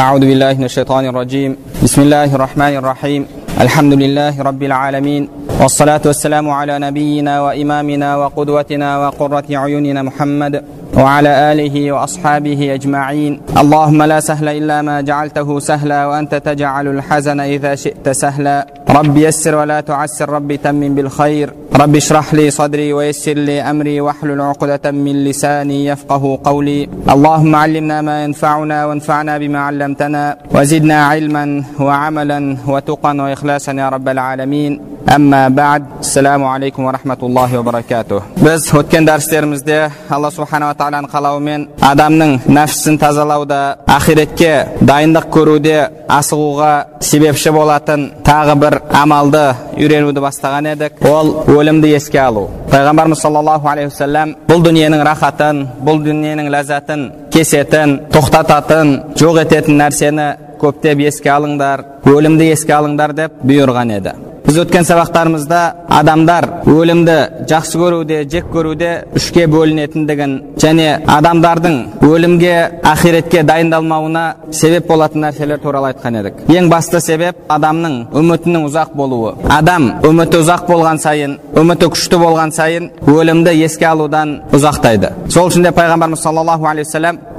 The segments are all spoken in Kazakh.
أعوذ بالله من الشيطان الرجيم. بسم الله الرحمن الرحيم. الحمد لله رب العالمين. والصلاة والسلام على نبينا وإمامنا وقدوتنا وقرة عيوننا محمد وعلى آله وأصحابه أجمعين. اللهم لا سهل إلا ما جعلته سهلا وأنت تجعل الحزن إذا شئت سهلا. رب يسر ولا تعسر رب تمم بالخير. رب اشرح لي صدري ويسر لي أمري واحلل عقدة من لساني يفقه قولي اللهم علمنا ما ينفعنا وانفعنا بما علمتنا وزدنا علما وعملا وتقا وإخلاصا يا رب العالمين أما بعد السلام عليكم ورحمة الله وبركاته biz o'tgan darslerimizda alloh subhanava taoloni qalauымен адамның нәпсісін тазалауда ақиретке дайындық көруде асығуға себепші болатын тағы бір амалды үйренуді бастаған едік ол өлімді еске алу пайғамбарымыз саллаллаху алейхи уассалам бұл дүниенің рахатын бұл дүниенің ләззатын кесетін тоқтататын жоқ ететін нәрсені көптеп еске алыңдар өлімді еске алыңдар деп бұйырған еді біз өткен сабақтарымызда адамдар өлімді жақсы көруде жек көруде үшке бөлінетіндігін және адамдардың өлімге ақиретке дайындалмауына себеп болатын нәрселер туралы айтқан едік ең басты себеп адамның үмітінің ұзақ болуы адам үміті ұзақ болған сайын үміті күшті болған сайын өлімді еске алудан ұзақтайды сол үшін де пайғамбарымыз саллаллаху алейхи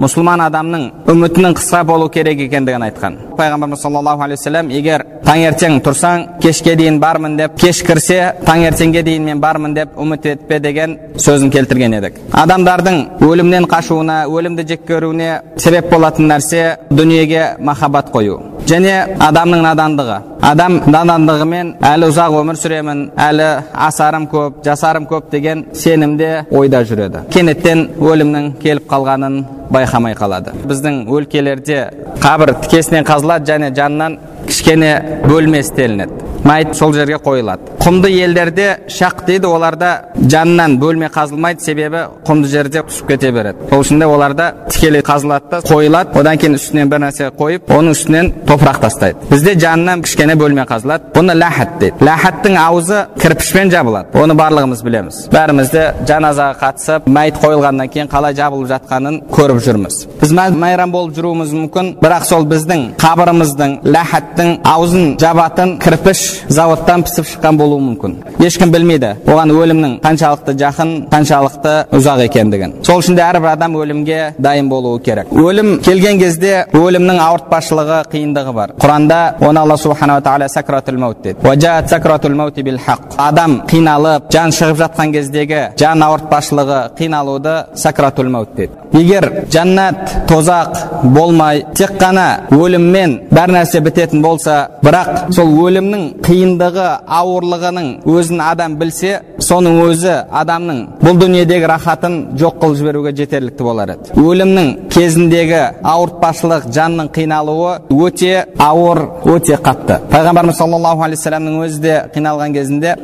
мұсылман адамның үмітінің қысқа болу керек екендігін айтқан пайғамбарымыз саллаллаху алейхи уассалам егер таңертең тұрсаң кешке дейін бармын деп кеш кірсе таңертеңге дейін мен бармын деп үміт етпе деген сөзін келтірген едік адамдардың өлімнен қашуына өлімді жек көруіне себеп болатын нәрсе дүниеге махаббат қою және адамның надандығы. Адам надандығымен әлі ұзақ өмір сүремін әлі асарым көп жасарым көп деген сенімде ойда жүреді. Кенеттен өлімнің келіп қалғанын байқамай қалады. Біздің өлкелерде қабір тікесінен қазылады және жанынан кішкене бөлме істелінеді. Мәйіт сол жерге қойылады. Құмды елдерде шақ дейді оларда жанынан бөлме қазылмайды себебі құмды жерде түсіп кете береді. Сол үшін оларда тікелей қазылады да қойылады. Одан кейін үстінен бір нәрсе қойып оның үстінен топырақ тастайды. Бізде жанынан кішкене бөлме қазылады. Бұны ләхат дейді. Ләхаттың аузы кірпішпен жабылады. Оны барлығымыз білеміз. Бәріміз де жаназаға қатысып мәйіт қойылғаннан кейін қалай жабылып жатқанын көріп жүрміз. Біз майрам болып жүруіміз мүмкін. Бірақ сол біздің қабіріміздің ләхаттың аузын жабатын кірпіш заводтан пісіп шыққан болуы мүмкін. Ешкім білмейді оған өлімнің қаншалықты жақын қаншалықты ұзақ екендігін. Сол үшін де әрбір адам өлімге дайын болуы керек. Өлім келген кезде өлімнің ауыртпашылығы қиындығы бар. Құранда оны алла субханала тағала сакратул маут деді адам қиналып жан шығып жатқан кездегі жан ауыртпашылығы қиналуды сакратул маут деді егер жаннат тозақ болмай тек қана өліммен бәр нәрсе бітетін болса бірақ сол өлімнің қиындығы ауырлығының өзін адам білсе соның өзі адамның бұл дүниедегі рахатын жоқ қылып жіберуге жетерлікті болар еді. Өлімнің кезіндегі ауыртпашылық жанның қиналуы өте ауыр өте қатты. Пайғамбарымыз саллаллаху алейхи вассаламның өзі де қиналған кезінде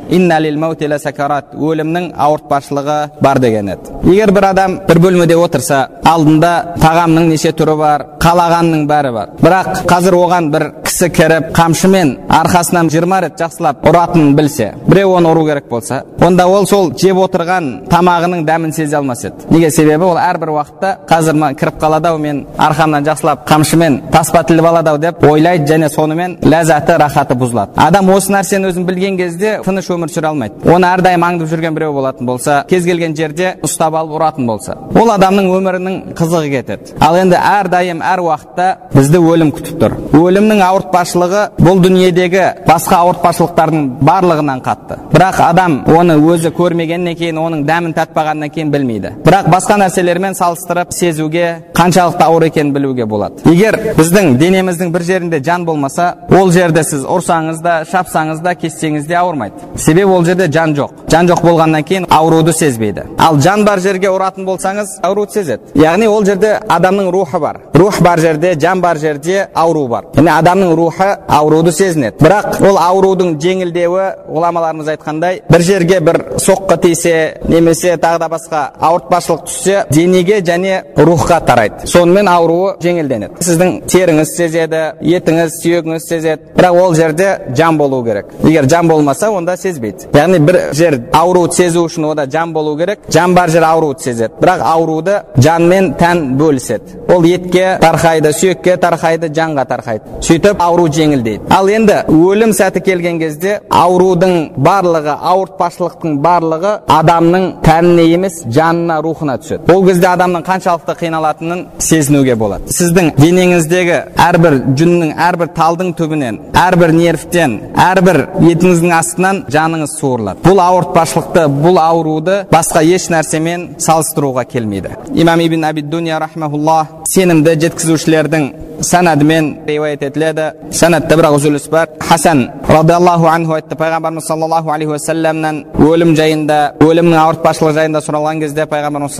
өлімнің ауыртпашылығы бар деген еді. Егер бір адам бір бөлмеде отырса алдында тағамның неше түрі бар қалағанның бәрі бар. Бірақ қазір оған бір кісі кіріп қамшымен арқасынан жиырма рет жақсылап ұратынын білсе біреу оны ұру керек болса онда ол сол жеп отырған тамағының дәмін сезе алмас еді. Неге себебі? Ол әрбір уақытта қазір кіріп қалады ау мен арқамнан жақсылап қамшымен таспа тіліп алады ау деп ойлайды және сонымен ләззаты рахаты бұзылады. Адам осы нәрсені өзін білген кезде тыныш өмір сүре алмайды. Оны әрдайым аңдып жүрген біреу болатын болса кез келген жерде ұстап алып ұратын болса ол адамның өмірінің қызығы кетеді. Ал енді әрдайым әр уақытта бізді өлім күтіп тұр. Өлімнің ауыртпашылығы бұл дүниедегі басқа ауыртпашылықтардың барлығынан қатты бірақ адам оны өзі көрмегеннен кейін оның дәмін татпағаннан кейін білмейді бірақ басқа нәрселермен салыстырып сезуге қаншалықты ауыр екенін білуге болады егер біздің денеміздің бір жерінде жан болмаса ол жерде сіз ұрсаңыз да шапсаңыз да кессеңіз де ауырмайды себебі ол жерде жан жоқ жан жоқ болғаннан кейін ауруды сезбейді ал жан бар жерге ұратын болсаңыз ауруды сезеді яғни ол жерде адамның рухы бар рух бар жерде жан бар жерде ауру бар яғни адамның рухы рухы ауруды сезінеді бірақ ол аурудың жеңілдеуі ғұламаларымыз айтқандай бір жерге бір соққы тисе немесе тағы да басқа ауыртпашылық түссе денеге және рухқа тарайды. Сонымен ауруы жеңілденеді. Сіздің теріңіз сезеді етіңіз сүйегіңіз сезеді. Бірақ ол жерде жан болу керек. Егер жан болмаса онда сезбейді. Яғни бір жер ауруды сезу үшін онда жан болу керек. Жан бар жер ауруды сезеді. Бірақ ауруды жан мен тән бөліседі. Ол етке тарқайды сүйекке тарқайды жанға тарқайды сөйтіп ауру жеңілдейді. Ал енді өлім сәті келген кезде аурудың барлығы ауыртпашылықтың барлығы адамның тәніне емес жанына рухына түседі. Ол кезде адамның қаншалықты қиналатынын сезінуге болады. Сіздің денеңіздегі әрбір жүннің әрбір талдың түбінен әрбір нервтен әрбір етіңіздің астынан жаныңыз суырылады. Бұл ауыртпашылықты бұл ауруды басқа еш нәрсемен салыстыруға келмейді. Имам ибн дуния рахмаулла сенімді жеткізушілердің санадымен риуаят етіледі. Санатта бірақ үзіліс бар. Хасан радиаллаху анху айтты пайғамбарымыз саллаллаху алейхи уассаламнан өлім жайында өлімнің ауыртпашылығы жайында сұралған кезде пайғамбарымыз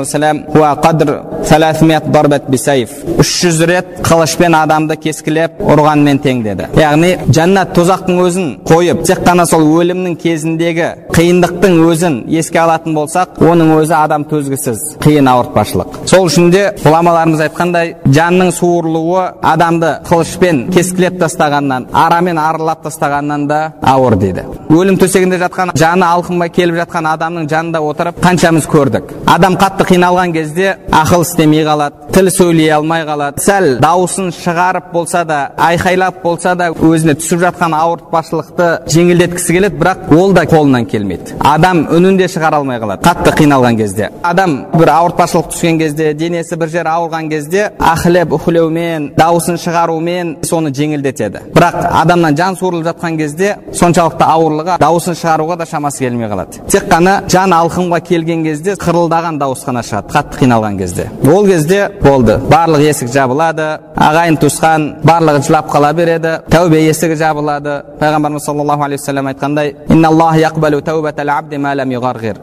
үш жүз рет қылышпен адамды кескілеп ұрғанмен тең деді яғни жәннат тозақтың өзін қойып тек қана сол өлімнің кезіндегі қиындықтың өзін еске алатын болсақ оның өзі адам төзгісіз қиын ауыртпашылық сол үшін де ғұламаларымыз айтқандай жанның суырылуы адамды қылышпен кескілеп тастағаннан арамен арылап тастағаннан да ауыр дейді. Өлім төсегінде жатқан жаны алқынбай келіп жатқан адамның жанында отырып қаншамыз көрдік. Адам қатты қиналған кезде ақыл істемей қалады тіл сөйлей алмай қалады. Сәл дауысын шығарып болса да айқайлап болса да өзіне түсіп жатқан ауыртпашылықты жеңілдеткісі келеді бірақ ол да қолынан келмейді. Адам үнін де шығара алмай қалады қатты қиналған кезде. Адам бір ауыртпашылық түскен кезде денесі бір жері ауырған кезде ахлеп уһлеумен дауысын шығарумен соны жеңілдетеді. Бірақ адамнан жан суырылып жатқан кезде соншалықты ауырлығы дауысын шығаруға да шамасы келмей қалады. Тек қана жан алқымға келген кезде қырылдаған дауыс қана шығады қатты қиналған кезде. Ол кезде болды. Барлық есік жабылады ағайын туысқан барлығы жылап қала береді тәубе есігі жабылады. Пайғамбарымыз саллаллаху алейхи вассалам айтқандай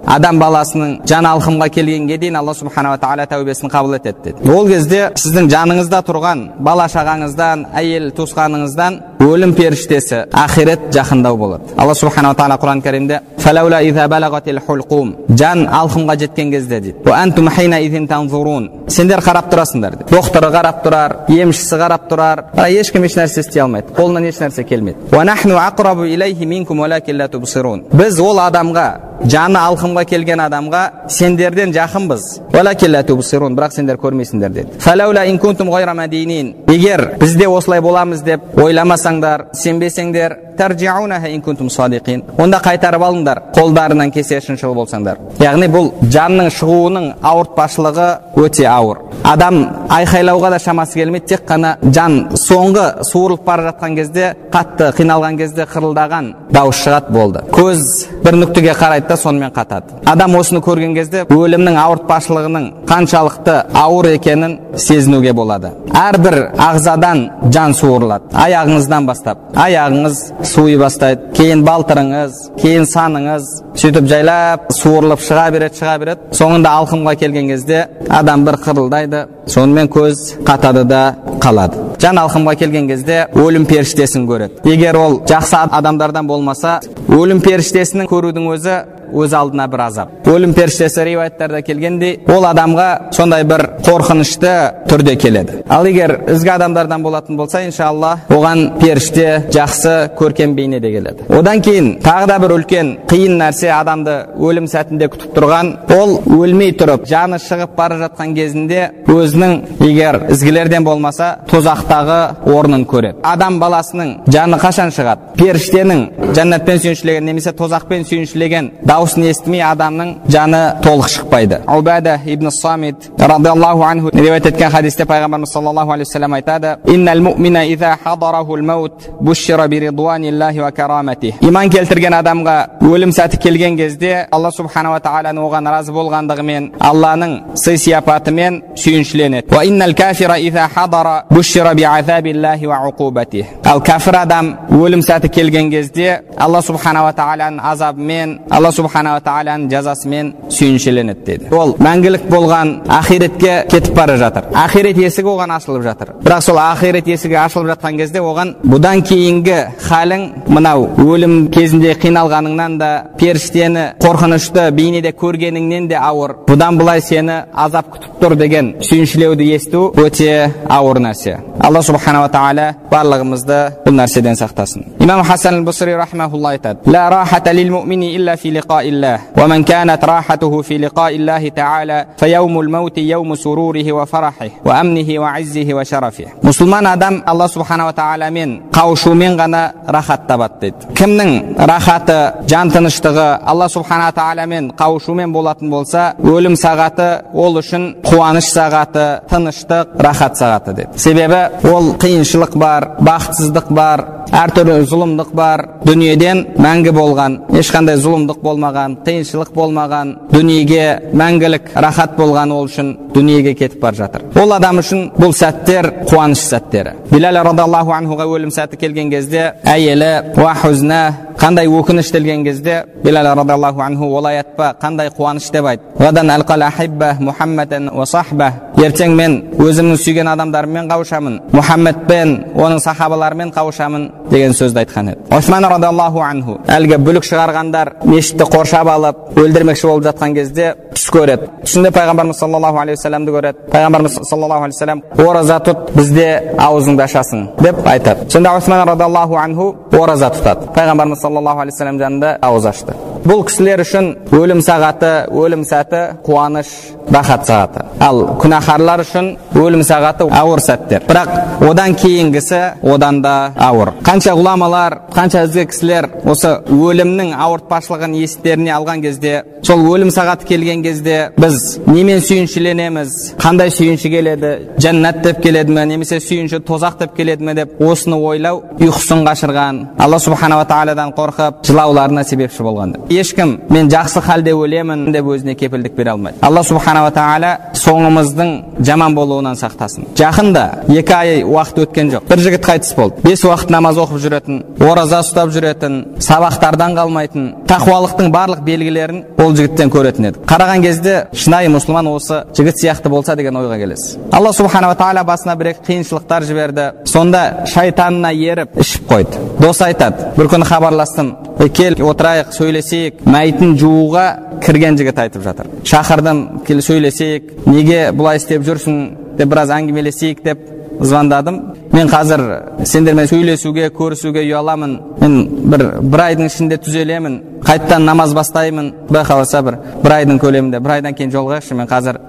адам баласының жан алқымға келгенге дейін алла субханала тағала тәубесін қабыл етеді деді. Ол кезде сіздің жаныңызда тұрған бала шағаңыздан әйел туысқаныңыздан өлім періштесі ақирет жақындау болады алла субханала тағала құран кәрімде жан алқымға жеткен кезде дейді сендер қарап тұрасыңдар дейді докторы қарап тұрар емшісі қарап тұрар ешкім еш нәрсе істей алмайды қолынан еш нәрсе келмейді біз ол адамға жаны алқымға келген адамға сендерден жақынбыз бірақ сендер көрмейсіңдер деді егер бізде осылай боламыз деп ойламасаңдар сенбесеңдер онда қайтарып алыңдар қолдарынан кесе шыншыл болсаңдар яғни бұл жанның шығуының ауыртпашылығы өте ауыр адам айқайлауға да шамасы келмейді. Тек қана жан соңғы суырылып бара жатқан кезде қатты қиналған кезде қырылдаған дауыс шығады болды. Көз бір нүктеге қарайды да сонымен қатады. Адам осыны көрген кезде өлімнің ауыртпашылығының қаншалықты ауыр екенін сезінуге болады. Әрбір ағзадан жан суырылады. Аяғыңыздан бастап. Аяғыңыз суый бастайды. Кейін балтырыңыз кейін саныңыз сөйтіп жайлап суырылып шыға береді шыға береді. Соңында алқымға келген кезде адам бір қырылдайды. Сонымен көз қатады да қалады. Жан алқымға келген кезде өлім періштесін көреді. Егер ол жақсы адамдардан болмаса өлім періштесінің көрудің өзі өз алдына бір азап өлім періштесі риуаяттарда келгендей ол адамға сондай бір қорқынышты түрде келеді ал егер ізгі адамдардан болатын болса иншалла оған періште жақсы көркем бейнеде келеді одан кейін тағы да бір үлкен қиын нәрсе адамды өлім сәтінде күтіп тұрған ол өлмей тұрып жаны шығып бара жатқан кезінде өзінің егер ізгілерден болмаса тозақтағы орнын көреді адам баласының жаны қашан шығады періштенің жәннатпен сүйіншілеген немесе тозақпен сүйіншілеген дауысын естімей адамның жаны толық шықпайды. Убада ибн самит радиаллаху анху риуаят еткен хадисте пайғамбарымыз саллаллаху алейхи вассалам айтады иман келтірген адамға өлім сәті келген кезде алла субханала тағаланың оған разы болғандығымен алланың сый сияпатымен сүйіншіленеді. Ал кәфір адам өлім сәті келген кезде алла субханала тағаланың азабымен алла субханала тағаланың жазасымен сүйіншеленеді деді ол мәңгілік болған ақиретке кетіп бара жатыр ақирет есігі оған ашылып жатыр бірақ сол ақирет есігі ашылып жатқан кезде оған бұдан кейінгі халің мынау өлім кезінде қиналғаныңнан да періштені қорқынышты бейнеде көргеніңнен де ауыр бұдан былай сені азап күтіп тұр деген сүйіншілеуді есту өте ауыр нәрсе алла субханала тағала барлығымызды бұл нәрседен сақтасын имам хасан айтады لا راحة للمؤمن إلا في لقاء الله ومن كانت راحته في لقاء الله تعالى فيوم الموت يوم سروره وفرحه وأمنه وعزه وشرفه мұсылман адам алла субханала тағаламен қауышумен ғана рахат табады дейді кімнің рахаты жан тыныштығы алла субханала тағаламен қауышумен болатын болса өлім сағаты ол үшін қуаныш сағаты тыныштық рахат сағаты деді себебі ол қиыншылық бар бақытсыздық бар әртүрлі зұлымдық бар дүниеден мәңгі болған ешқандай зұлымдық болмаған қиыншылық болмаған дүниеге мәңгілік рахат болған ол үшін дүниеге кетіп бара жатыр ол адам үшін бұл сәттер қуаныш сәттері билал радиаллаху анхуға өлім сәті келген кезде әйелі қандай өкініш келген кезде билал радиаллаху анху олай айтпа қандай қуаныш деп айт ертең мен өзімнің сүйген адамдарыммен қауышамын мұхаммедпен оның сахабаларымен қауышамын деген сөзді айтқан еді осман радиаллаху анху әлгі бүлік шығарғандар мешітті қоршап алып өлтірмекші болып жатқан кезде түс көреді түсінде пайғамбарымыз саллаллаху алейхи вассаламды көреді пайғамбарымыз саллаллаху алейхи вассалам ораза тұт бізде аузыңды ашасың деп айтады сонда осман радиаллаху анху ораза тұтады пайғамбарымыз саллаллаху алейхи вассалам жанында ауыз ашты бұл кісілер үшін өлім сағаты өлім сәті қуаныш рахат сағаты. Ал күнәһарлар үшін өлім сағаты ауыр сәттер. Бірақ одан кейінгісі одан да ауыр. Қанша ғұламалар қанша ізгі кісілер осы өлімнің ауыртпашылығын естеріне алған кезде сол өлім сағаты келген кезде біз немен сүйіншіленеміз қандай сүйінші келеді жәннат деп келеді ме немесе сүйінші тозақ деп келеді ме деп осыны ойлау ұйқысын қашырған алла субханала тағаладан қорқып жылауларына себепші болған ешкім мен жақсы халде өлемін деп өзіне кепілдік бере алмайды алла субханала тағала соңымыздың жаман болуынан сақтасын жақында екі ай уақыт өткен жоқ бір жігіт қайтыс болды бес уақыт намаз оқып жүретін ораза ұстап жүретін сабақтардан қалмайтын тақуалықтың барлық белгілерін ол жігіттен көретін еді қараған кезде шынайы мұсылман осы жігіт сияқты болса деген ойға келесіз алла субханала тағала басына бір екі қиыншылықтар жіберді сонда шайтанына еріп ішіп қойды дос айтады бір күні хабарластым кел отырайық сөйлесейік мәйітін жууға кірген жігіт айтып жатыр шақырдым кел сөйлесейік неге бұлай істеп жүрсің деп біраз әңгімелесейік деп звондадым мен қазір сендермен сөйлесуге көрісуге ұяламын мен бір бір айдың ішінде түзелемін қайтадан намаз бастаймын құдай қаласа бір бір айдың көлемінде бір айдан кейін жолығайықшы мен қазір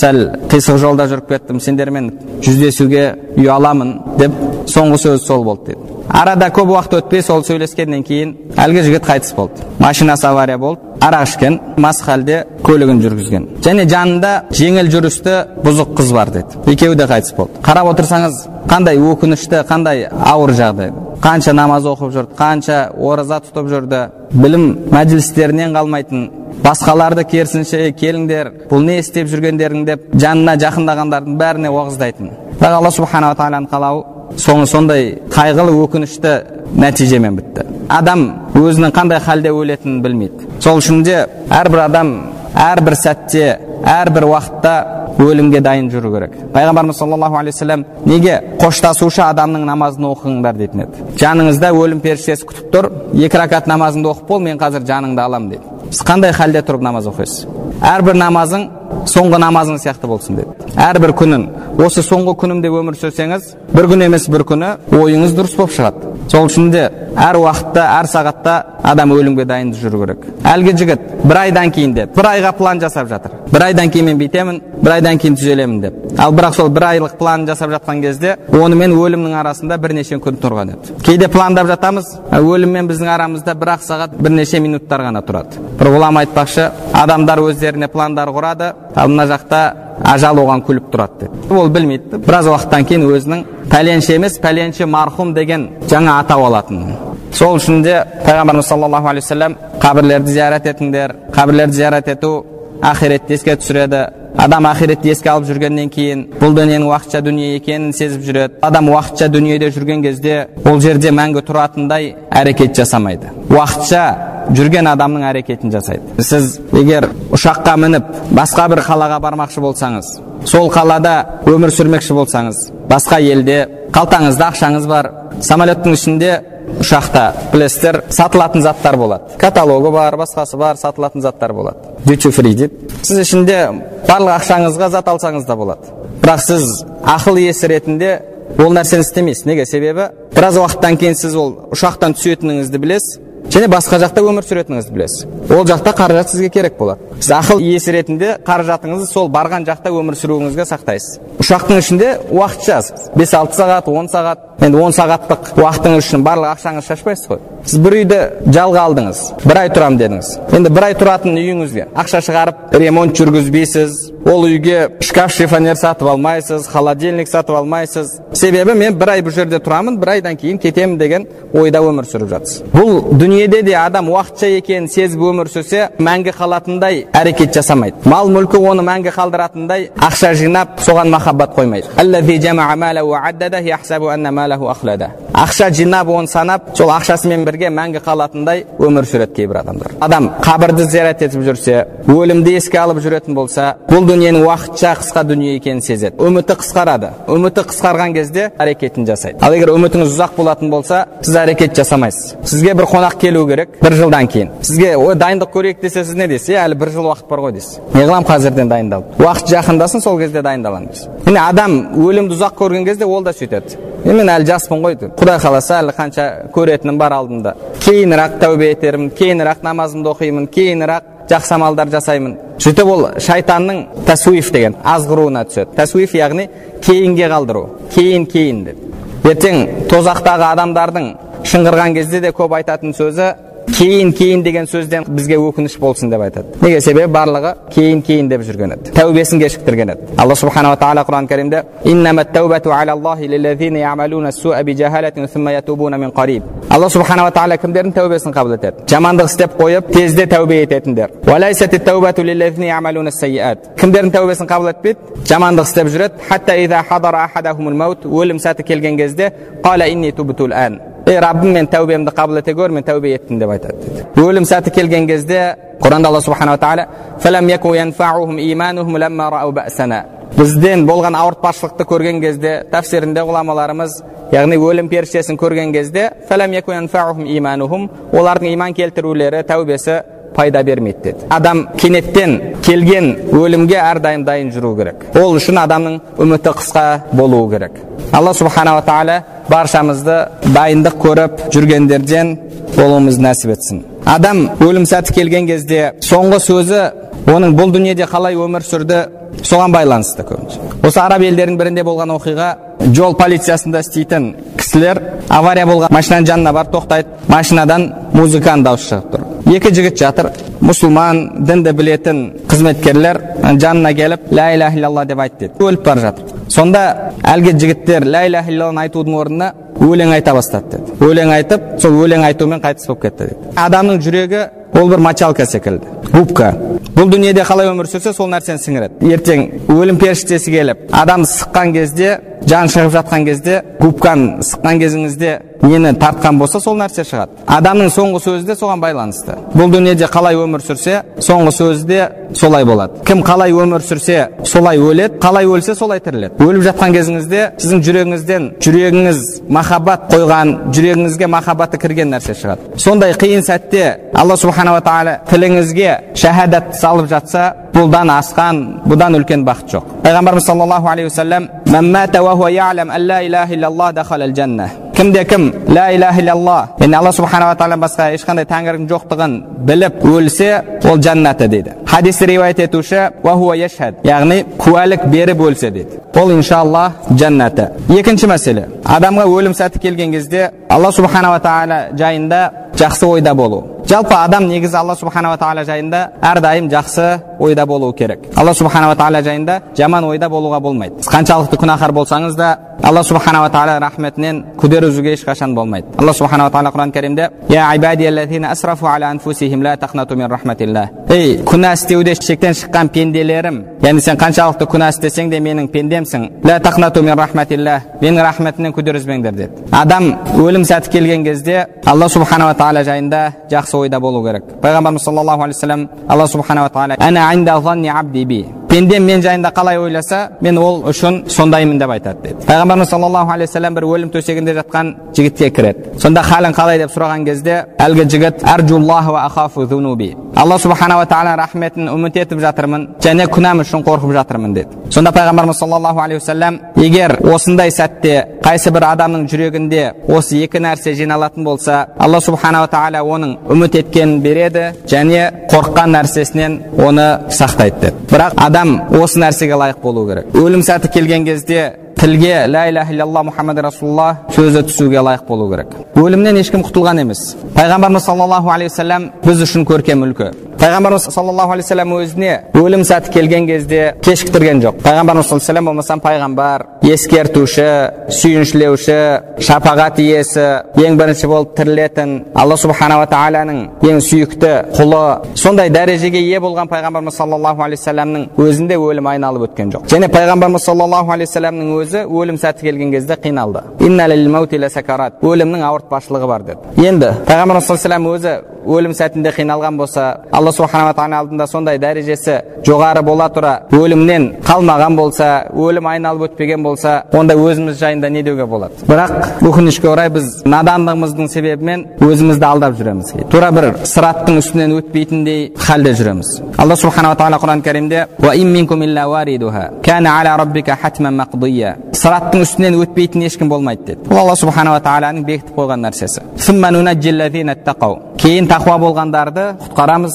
сәл қисық жолда жүріп кеттім сендермен жүздесуге ұяламын деп соңғы сөз сол болды деді арада көп уақыт өтпей сол сөйлескеннен кейін әлгі жігіт қайтыс болды машинасы авария болды арақ ішкен мас халде көлігін жүргізген және жанында жеңіл жүрісті бұзық қыз бар деді екеуі де қайтыс болды қарап отырсаңыз қандай өкінішті қандай ауыр жағдай қанша намаз оқып жүрді қанша ораза тұтып жүрді білім мәжілістерінен қалмайтын басқаларды керісінше келіңдер бұл не істеп жүргендерің деп жанына жақындағандардың бәріне уағыздайтын бірақ алла субханала тағаланың қалауы соңы сондай қайғылы өкінішті нәтижемен бітті. Адам өзінің қандай халде өлетінін білмейді. Сол үшін де әрбір адам әрбір сәтте әрбір уақытта өлімге дайын жүру керек. Пайғамбарымыз саллаллаху алейхи вассалам неге қоштасушы адамның намазын оқыңдар? дейтін еді. Жаныңызда өлім періштесі күтіп тұр екі ракат намазыңды оқып бол мен қазір жаныңды аламын дейді. Сіз қандай халде тұрып намаз оқисыз? Әрбір намазың соңғы намазың сияқты болсын деді. Әрбір күнін осы соңғы күнімде өмір сүрсеңіз бір күн емес бір күні ойыңыз дұрыс болып шығады. Сол үшін де әр уақытта әр сағатта адам өлімге дайын жүру керек. Әлгі жігіт бір айдан кейін деп бір айға план жасап жатыр. Бір айдан кейін мен бүйтемін бір айдан кейін түзелемін деп. Ал бірақ сол бір айлық план жасап жатқан кезде онымен өлімнің арасында бірнеше күн тұрған еді. Кейде пландап жатамыз өлім мен біздің арамызда бір ақ сағат бірнеше минуттар ғана тұрады. Бір ғұлама айтпақшы адамдар өздеріне пландар құрады. Ал мына жақта ажал оған күліп тұрады деп. Ол білмейді. Біраз уақыттан кейін өзінің пәленше емес пәленше марқұм деген жаңа атау алатын. Сол үшін де пайғамбарымыз саллаллаху алейхи вассалам қабірлерді зиярат етіңдер қабірлерді зиярат ету ақиретті еске түсіреді. Адам ақиретті еске алып жүргеннен кейін бұл дүниенің уақытша дүние екенін сезіп жүреді. Адам уақытша дүниеде жүрген кезде ол жерде мәңгі тұратындай әрекет жасамайды. Уақытша жүрген адамның әрекетін жасайды. Сіз егер ұшаққа мініп басқа бір қалаға бармақшы болсаңыз сол қалада өмір сүрмекші болсаңыз басқа елде қалтаңызда ақшаңыз бар. Самолеттің ішінде ұшақта білесіздер сатылатын заттар болады. Каталогы бар басқасы бар сатылатын заттар болады. Дьюти фри дейді сіз ішінде барлық ақшаңызға зат алсаңыз да болады. Бірақ сіз ақыл иесі ретінде ол нәрсені істемейсіз. Неге? Себебі біраз уақыттан кейін сіз ол ұшақтан түсетініңізді білесіз. Және басқа жақта өмір сүретініңізді білесіз. Ол жақта қаражат сізге керек болады ақыл иесі ретінде қаражатыңызды сол барған жақта өмір сүруіңізге сақтайсыз. Ұшақтың ішінде уақытша бес алты сағат он сағат. Енді он сағаттық уақытыңыз үшін барлық ақшаңызды шашпайсыз ғой. Сіз бір үйді жалға алдыңыз бір ай тұрамын дедіңіз. Енді бір ай тұратын үйіңізге ақша шығарып ремонт жүргізбейсіз ол үйге шкаф шифонер сатып алмайсыз холодильник сатып алмайсыз. Себебі мен бір ай бұл жерде тұрамын бір айдан кейін кетемін деген ойда өмір сүріп жатсыз. Бұл дүниеде де адам уақытша екенін сезіп өмір сүрсе мәңгі қалатындай әрекет жасамайды. Мал мүлкі оны мәңгі қалдыратындай ақша жинап соған махаббат қоймайды. Ақша жинап оны санап сол ақшасымен бірге мәңгі қалатындай өмір сүреді кейбір адамдар. Адам қабірді зиярат етіп жүрсе өлімді еске алып жүретін болса бұл дүниенің уақытша қысқа дүние екенін сезеді. Үміті қысқарады. Үміті қысқарған кезде әрекетін жасайды. Ал егер үмітіңіз ұзақ болатын болса сіз әрекет жасамайсыз. Сізге бір қонақ келу керек бір жылдан кейін. Сізге ой дайындық көрейік десе сіз не дейсіз әлі бір жыл уақыт бар ғой дейсіз не қыламын қазірден дайындалып уақыт жақындасын сол кезде дайындаламын дейсіз адам өлімді ұзақ көрген кезде ол да сөйтеді. Мен әлі жаспын ғой құдай қаласа әлі қанша көретінім бар алдымда кейінірек тәубе етермін кейінірек намазымды оқимын кейінірек жақсы амалдар жасаймын сөйтіп ол шайтанның тәсуиф деген азғыруына түседі тәсуиф яғни кейінге қалдыру кейін кейін деп ертең тозақтағы адамдардың шыңғырған кезде де көп айтатын сөзі кейін кейін деген сөзден бізге өкініш болсын деп айтады неге себебі барлығы кейін кейін деп жүрген еді тәубесін кешіктірген еді алла субханала тағала құран кәрімде алла субханала тағала кімдердің тәубесін қабыл етеді жамандық істеп қойып тезде тәубе ететіндер кімдердің тәубесін қабыл етпейді жамандық істеп жүреді өлім сәті келген кезде ей раббым мен тәубемді қабыл ете көр мен тәубе еттім деп айтады дейді өлім сәті келген кезде құранда алла субханала тағала бізден болған ауыртпашылықты көрген кезде тәфсирінде ғұламаларымыз яғни өлім періштесін көрген кезде олардың иман келтірулері тәубесі пайда бермейді деді адам кенеттен келген өлімге әрдайым дайын жүру керек ол үшін адамның үміті қысқа болуы керек алла субханала тағала баршамызды дайындық көріп жүргендерден болуымызды нәсіп етсін адам өлім сәті келген кезде соңғы сөзі оның бұл дүниеде қалай өмір сүрді соған байланысты көбінше осы араб елдерінің бірінде болған оқиға жол полициясында істейтін кісілер авария болған машинаның жанына барып тоқтайды машинадан музыканың дауысы шығып тұр екі жігіт жатыр мұсылман дінді білетін қызметкерлер жанына келіп ля иляха иллалла деп айт деді өліп бара жатыр сонда әлгі жігіттер ля иляха иллалланы айтудың орнына өлең айта бастады деді өлең айтып сол өлең айтумен қайтыс болып кетті деді адамның жүрегі ол бір мочалка секілді губка бұл дүниеде қалай өмір сүрсе сол нәрсені сіңіреді ертең өлім періштесі келіп адамды сыққан кезде жан шығып жатқан кезде губканы сыққан кезіңізде нені тартқан болса сол нәрсе шығады. Адамның соңғы сөзі де соған байланысты. Бұл дүниеде қалай өмір сүрсе соңғы сөзі де солай болады. Кім қалай өмір сүрсе солай өледі қалай өлсе солай тіріледі. Өліп жатқан кезіңізде сіздің жүрегіңізден жүрегіңіз махаббат қойған жүрегіңізге махаббаты кірген нәрсе шығады. Сондай қиын сәтте алла субханала тағала тіліңізге шахадат салып жатса бұдан асқан бұдан үлкен бақыт жоқ. Пайғамбарымыз саллаллаху алейхи уассалам кімде кім ля иляха иллалла яғни алла субханала тағаладан басқа ешқандай тәңірдің жоқтығын біліп өлсе ол жәннаты дейді. Риуаят етуші яғни куәлік беріп өлсе дейді ол иншалла жәннаты екінші мәселе адамға өлім сәті келген кезде алла субханала тағала жайында жақсы ойда болу. Жалпы адам негізі алла субханала тағала жайында әрдайым жақсы ойда болуы керек. Алла субханала тағала жайында жаман ойда болуға болмайды. Сіз қаншалықты күнәһар болсаңыз да алла субханала тағала рахметінен күдер үзуге ешқашан болмайды. Алла субханала тағала құран кәрімде ей күнә істеуде шектен шыққан пенделерім яғни сен қаншалықты күнә істесең де менің пендемсің. Менің рахметімнен күдер үзбеңдер деді. Адам өлім сәті келген кезде алла субханала тағала жайында жақсы ойда болу керек пайғамбарымыз саллаллаху алейхи вассалам алла субханала тағала пендем мен жайында қалай ойласа мен ол үшін сондаймын деп айтады деді пайғамбарымыз саллаллаху алейхи вассалам бір өлім төсегінде жатқан жігітке кіреді сонда халің қалай деп сұраған кезде әлгі жігіт алла субханала тағала рахметін үміт етіп жатырмын және күнәм үшін қорқып жатырмын деді сонда пайғамбарымыз саллаллаху алейхи вассалам егер осындай сәтте қайсы бір адамның жүрегінде осы екі нәрсе жиналатын болса алла субханала тағала оның үміт еткенін береді және қорыққан нәрсесінен оны сақтайды деді бірақ адам осы нәрсеге лайық болу керек өлім сәті келген кезде тілге ля иляха иллалла мұхаммад расулалла сөзі түсуге лайық болу керек өлімнен ешкім құтылған емес пайғамбарымыз саллаллаху алейхи біз үшін көркем үлгі пайғамбарымыз саллаллаху алейхи вассалам өзіне өлім сәті келген кезде кешіктірген жоқ пайғамбарымыз саллаллаху алейхи болмасам пайғамбар ескертуші сүйіншілеуші шапағат иесі ең бірінші болып тірілетін алла субханала тағаланың ең сүйікті құлы сондай дәрежеге ие болған пайғамбарымыз саллаллаху алейхи вассаламның өзінде өлім айналып өткен жоқ және пайғамбарымыз саллаллаху алейхи вассаламның өзі өлім сәті келген кезде қиналды өлімнің ауыртпашылығы бар деді енді пайғамбарымыз саллаллаху өзі өлім сәтінде қиналған болса алла субханала тағала алдында сондай дәрежесі жоғары бола тұра өлімнен қалмаған болса өлім айналып өтпеген болса онда өзіміз жайында не деуге болады? Бірақ өкінішке орай біз надандығымыздың себебімен өзімізді алдап жүреміз. Тура бір сыраттың үстінен өтпейтіндей халде жүреміз. Алла субханала тағала құран кәрімде сыраттың үстінен өтпейтін ешкім болмайды деді. Бұл алла субханала тағаланың бекітіп қойған нәрсесі. Кейін тақуа болғандарды құтқарамыз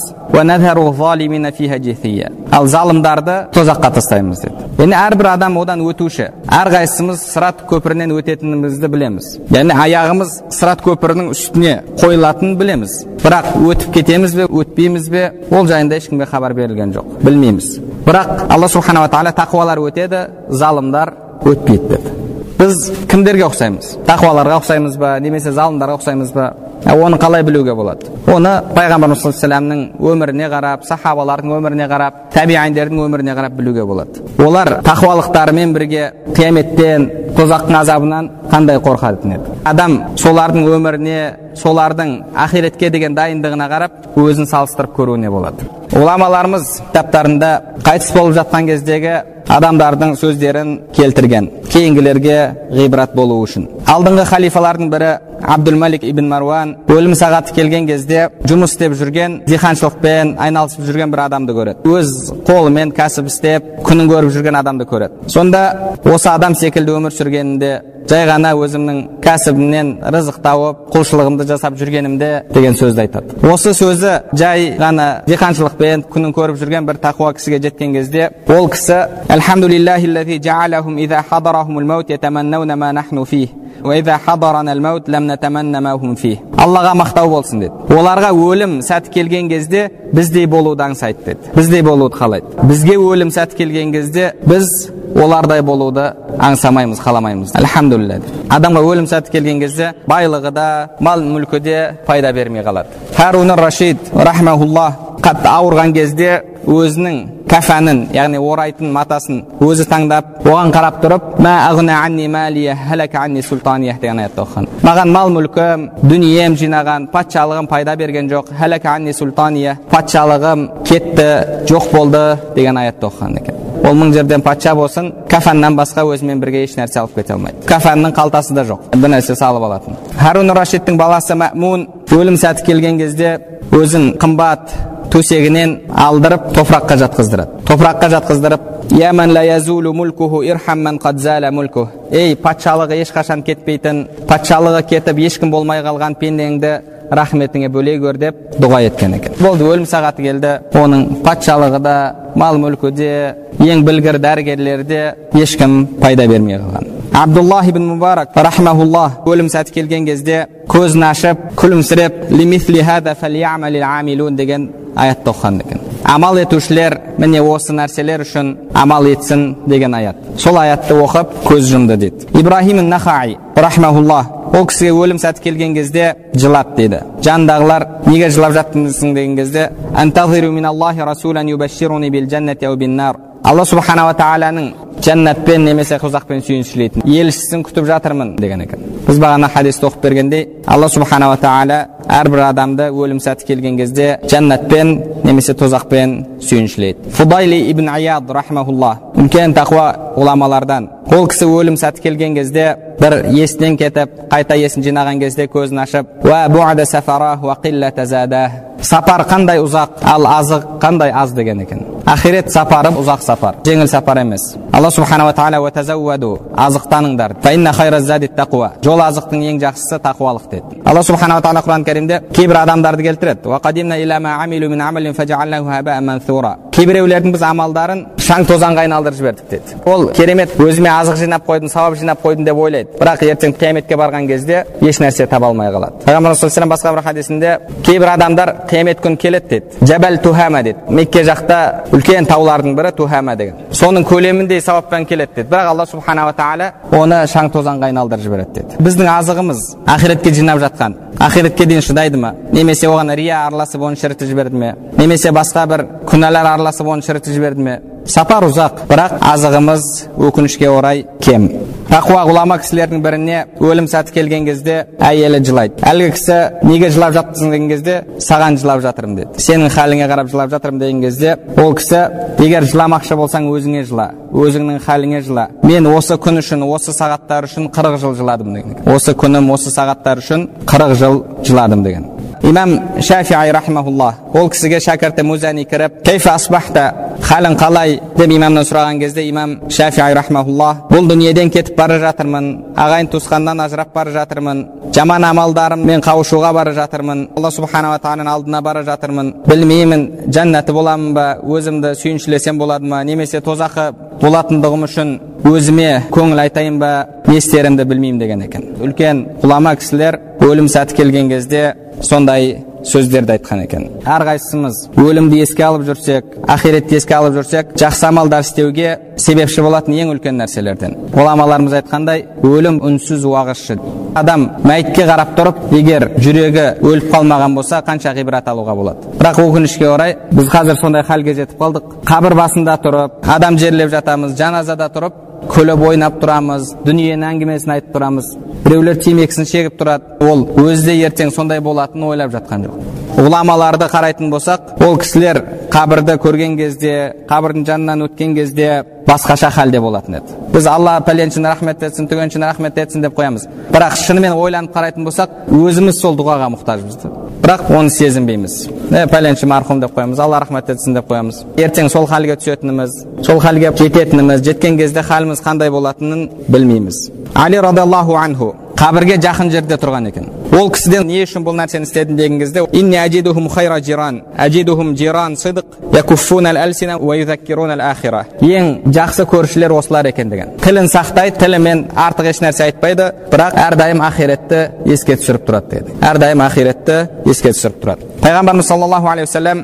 ал залымдарды тозаққа тастаймыз деді яғни әрбір адам одан өтуші әрқайсымыз сырат көпірінен өтетінімізді білеміз яғни аяғымыз сырат көпірінің үстіне қойылатынын білеміз бірақ өтіп кетеміз бе өтпейміз бе ол жайында ешкімге хабар берілген жоқ білмейміз бірақ алла субханала тағала тақуалар өтеді залымдар өтпейді деді біз кімдерге ұқсаймыз тақуаларға ұқсаймыз ба немесе залымдарға ұқсаймыз ба оны қалай білуге болады? Оны пайғамбарымыз саллаллаху өміріне қарап сахабалардың өміріне қарап тәбииндердің өміріне қарап білуге болады. Олар тақуалықтарымен бірге қияметтен тозақтың азабынан қандай қорқатын еді? Адам солардың өміріне солардың ақиретке деген дайындығына қарап өзін салыстырып көруіне болады. Ғұламаларымыз кітаптарында қайтыс болып жатқан кездегі адамдардың сөздерін келтірген кейінгілерге ғибрат болу үшін. Алдыңғы халифалардың бірі абдулмалик ибн маруан өлім сағаты келген кезде жұмыс істеп жүрген диқаншылықпен айналысып жүрген бір адамды көреді өз қолымен кәсіп істеп күнін көріп жүрген адамды көреді сонда осы адам секілді өмір сүргенінде жай ғана өзімнің кәсібімнен рызық тауып құлшылығымды жасап жүргенімде деген сөзді айтады осы сөзі жай ғана диқаншылықпен күнін көріп жүрген бір тақуа кісіге жеткен кезде ол кісі аллаға мақтау болсын деді. Оларға өлім сәті келген кезде біздей болуды аңсайды деді біздей болуды қалайды бізге өлім сәті келген кезде біз олардай болуды аңсамаймыз қаламаймыз альхамдулилля адамға өлім сәті келген кезде байлығы да мал мүлкі де пайда бермей қалады харун рашид рахмаулла қатты ауырған кезде өзінің кәфәнін яғни орайтын матасын өзі таңдап оған қарап тұрып аятты оқыған маған мал мүлкім дүнием жинаған патшалығым пайда берген жоқ патшалығым кетті жоқ болды деген аятты оқыған екен. Ол мың жерден патша болсын кафаннан басқа өзімен бірге еш нәрсе алып кете алмайды. Кафанның қалтасы да жоқ. Бір нәрсе салып алатын. Харун рашидтің баласы мәмун өлім сәті келген кезде өзін қымбат төсегінен алдырып топыраққа жатқыздырады. Топыраққа жатқыздырып ей патшалығы ешқашан кетпейтін патшалығы кетіп ешкім болмай қалған пендеңді рахметіңе бөлей көр деп дұға еткен екен. Болды өлім сағаты келді. Оның патшалығы да мал мүлкі де ең білгір дәрігерлері де ешкім пайда бермей қалған. Абдуллах ибн мубарак рахмаулла өлім сәті келген кезде көзін ашып күлімсіреп деген аятты оқыған екен. Амал етушілер міне осы нәрселер үшін амал етсін деген аят. Сол аятты оқып көз жұмды дейді. Ибрахим нахаи рахмаулла ол кісіге өлім сәті келген кезде жылады дейді. Жанындағылар неге жылап жаттыңсың деген кезде алла субханала тағаланың жәннатпен немесе тозақпен сүйіншілейтін елшісін күтіп жатырмын деген екен. Біз бағана хадисте оқып бергендей алла субханала тағала әрбір адамды өлім сәті келген кезде жәннатпен немесе тозақпен сүйіншілейді фудайли ибн аяд рахмаулла үлкен тақуа ғұламалардан ол кісі өлім сәті келген кезде бір есінен кетіп қайта есін жинаған кезде көзін ашып сапар қандай ұзақ ал азық қандай аз деген екен ақирет сапары ұзақ сапар жеңіл сапар емес алла субханала тағала азықтаныңдар жол азықтың ең жақсысы тақуалық деді алла субханала тағала құран kerimda kibr adamlarni keltiradi va qadimna ila ma amilu min amalin fajalnahu haba'an mansura кейбіреулердің біз амалдарын шаң тозаңға айналдырып жібердік деді. Ол керемет өзіме азық жинап қойдым сауап жинап қойдым деп ойлайды. Бірақ ертең қияметке барған кезде еш нәрсе таба алмай қалады. Пайғамбар саллаллаху басқа бір хадисінде кейбір адамдар қиямет күні келеді деді. Жабал тухама деді. Мекке жақта үлкен таулардың бірі тухама деген. Соның көлеміндей сауаппен келеді деді. Бірақ алла субханала тағала оны шаң тозаңға айналдырып жібереді деді. Біздің азығымыз ақиретке жинап жатқан ақиретке дейін шыдайды ма? Немесе оған рия араласып оны шірітіп жіберді ме? Немесе басқа бір күнәлар араласып оны шірітіп жіберді ме сапар ұзақ бірақ азығымыз өкінішке орай кем тақуа ғұлама кісілердің біріне өлім сәті келген кезде әйелі жылайды әлгі кісі неге жылап жатырсың деген кезде саған жылап жатырмын деді сенің халіңе қарап жылап жатырмын деген кезде ол кісі егер жыламақшы болсаң өзіңе жыла өзіңнің халіңе жыла мен осы күн үшін осы сағаттар үшін қырық жыл жыладым деген осы күнім осы сағаттар үшін қырық жыл жыладым деген имам шафиғи рахмаулла ол кісіге шәкірті музани кіріп кейфа асбахта халің қалай деп имамнан сұраған кезде имам шафиғи рахмаулла бұл дүниеден кетіп бара жатырмын ағайын туысқаннан ажырап бара жатырмын жаман амалдарыммен қауышуға бара жатырмын алла субханала тағаланың алдына бара жатырмын білмеймін жәннаты боламын ба өзімді сүйіншілесем болады ма немесе тозақы болатындығым үшін өзіме көңіл айтайын ба не істерімді білмеймін деген екен үлкен ғұлама кісілер өлім сәті келген кезде сондай сөздерді айтқан екен. Әрқайсымыз өлімді еске алып жүрсек ақиретті еске алып жүрсек жақсы амалдар істеуге себепші болатын ең үлкен нәрселерден. Ғұламаларымыз айтқандай өлім үнсіз уағызшы. Адам мәйітке қарап тұрып егер жүрегі өліп қалмаған болса қанша ғибрат алуға болады. Бірақ өкінішке орай біз қазір сондай халге жетіп қалдық. Қабір басында тұрып адам жерлеп жатамыз жаназада тұрып күліп ойнап тұрамыз дүниенің әңгімесін айтып тұрамыз біреулер темекісін шегіп тұрады ол өзі де ертең сондай болатынын ойлап жатқан жоқ ғұламаларды қарайтын болсақ ол кісілер қабірді көрген кезде қабірдің жанынан өткен кезде басқаша халде болатын еді біз алла пәленшіні рахмет етсін түгеншіні рахмет етсін деп қоямыз бірақ шынымен ойланып қарайтын болсақ өзіміз сол дұғаға мұқтажбыз бірақ оны сезінбейміз. Е пәленші марқұм деп қоямыз алла рахмет етсін деп қоямыз. Ертең сол халге түсетініміз сол халге жететініміз жеткен кезде халіміз қандай болатынын білмейміз. Али радиаллаху анху қабірге жақын жерде тұрған екен. Ол кісіден не үшін бұл нәрсені істедім деген кезде ең жақсы көршілер осылар екен деген. Тілін сақтайды тілімен артық еш нәрсе айтпайды бірақ әрдайым ақиретті еске түсіріп тұрады деді. Әрдайым ақиретті еске түсіріп тұрады пайғамбарымыз саллаллаху алейхи уассалам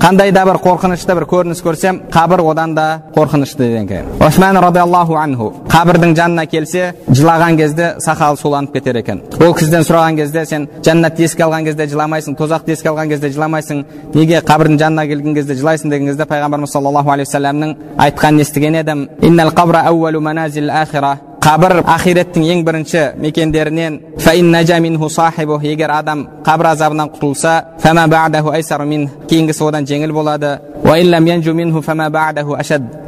қандай да бір қорқынышты бір көрініс көрсем қабір одан да қорқынышты деген осман қабірдің жанына келсе жылаған кезде сақалы суланып кетер екен. Ол кісіден сұраған кезде сен жәннатты еске алған кезде жыламайсың тозақты еске алған кезде жыламайсың неге қабірдің жанына келген кезде жылайсың деген кезде пайғамбарымыз саллаллаху алейхи вассаламның айтқанын естіген едім. Қабір ақиреттің ең бірінші мекендерінен егер адам қабір азабынан құтылса кейінгісі одан жеңіл болады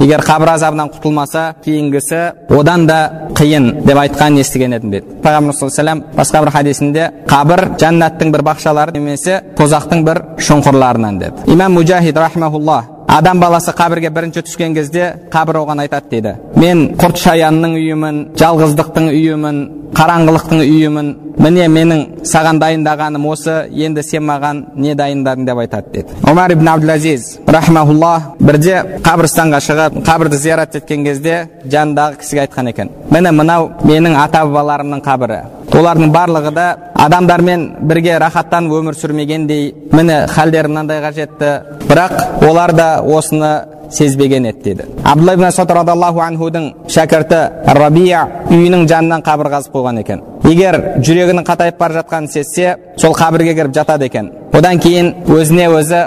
егер қабір азабынан құтылмаса кейінгісі одан да қиын деп айтқанын естіген едім деді пайғамбар саллаллаху басқа бір хадисінде қабір жәннаттың бір бақшалары немесе тозақтың бір шұңқырларынан деді имам мужахид рахмаулла адам баласы қабірге бірінші түскен кезде қабір оған айтады дейді. Мен құрт шаянның үйімін жалғыздықтың үйімін қараңғылықтың үйімін міне менің саған дайындағаным осы енді сен маған не дайындадың? деп айтады деді омар ибн абдулазиз рахмаулла бірде қабірстанға шығып қабірді зиярат еткен кезде жанындағы кісіге айтқан екен. Міне мынау менің ата бабаларымның қабірі. Олардың барлығы да адамдармен бірге рахаттанып өмір сүрмегендей міне халдері мынандайға жетті бірақ олар да осыны сезбеген еді дейді. Абдулла ибн асад радиаллаху анхудың шәкірті рабия үйінің жанынан қабір қазып қойған екен. Егер жүрегінің қатайып бара жатқанын сезсе сол қабірге кіріп жатады екен. Одан кейін өзіне өзі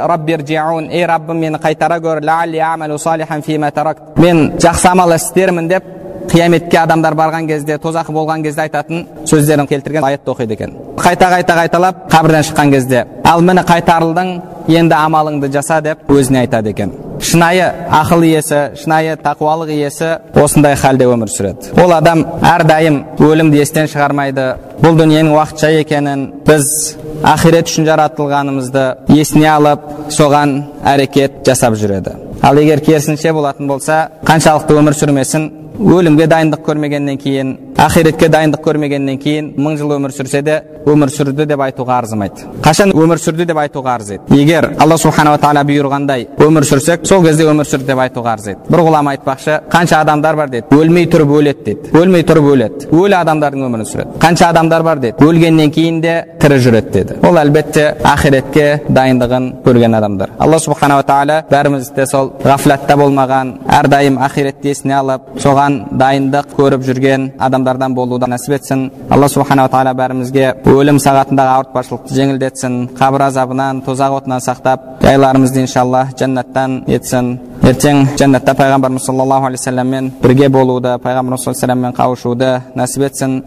ей раббым мені қайтара көр мен жақсы амал істермін деп қияметке адамдар барған кезде тозақы болған кезде айтатын сөздерін келтірген аятты оқиды екен қайта қайта қайталап қабірден шыққан кезде ал міне қайтарылдың енді амалыңды жаса деп өзіне айтады екен шынайы ақыл иесі шынайы тақуалық иесі осындай халде өмір сүреді ол адам әрдайым өлімді естен шығармайды бұл дүниенің уақытша екенін біз ақирет үшін жаратылғанымызды есіне алып соған әрекет жасап жүреді ал егер керісінше болатын болса қаншалықты өмір сүрмесін өлімге дайындық көрмегеннен кейін ақиретке дайындық көрмегеннен кейін мың жыл өмір сүрсе де өмір сүрді деп айтуға арзымайды. Қашан өмір сүрді деп айтуға арыз еді егер алла субханала тағала бұйырғандай өмір сүрсек сол кезде өмір сүрді деп айтуға арыз еді бір ғұлама айтпақшы қанша адамдар бар? деді. Өлмей тұрып өледі деді. Өлмей тұрып өледі өлі адамдардың өмірін сүреді қанша адамдар бар? деді. Өлгеннен кейін де тірі жүреді деді. Ол әлбетте ақиретке дайындығын көрген адамдар. Алла субханала тағала бәрімізді сол ғафлатта болмаған әрдайым ақиретті есіне алып соған дайындық көріп жүрген адамдардан болуды нәсіп етсін. Алла субханала тағала бәрімізге өлім сағатындағы ауыртпашылықты жеңілдетсін қабір азабынан тозақ отынан сақтап жайларымызды иншалла жәннаттан етсін. Ертең жәннатта пайғамбарымыз саллаллаху алейхи вассаламмен бірге болуды пайғамбарымыз саллаллаху алейхи қауышуды нәсіп етсін.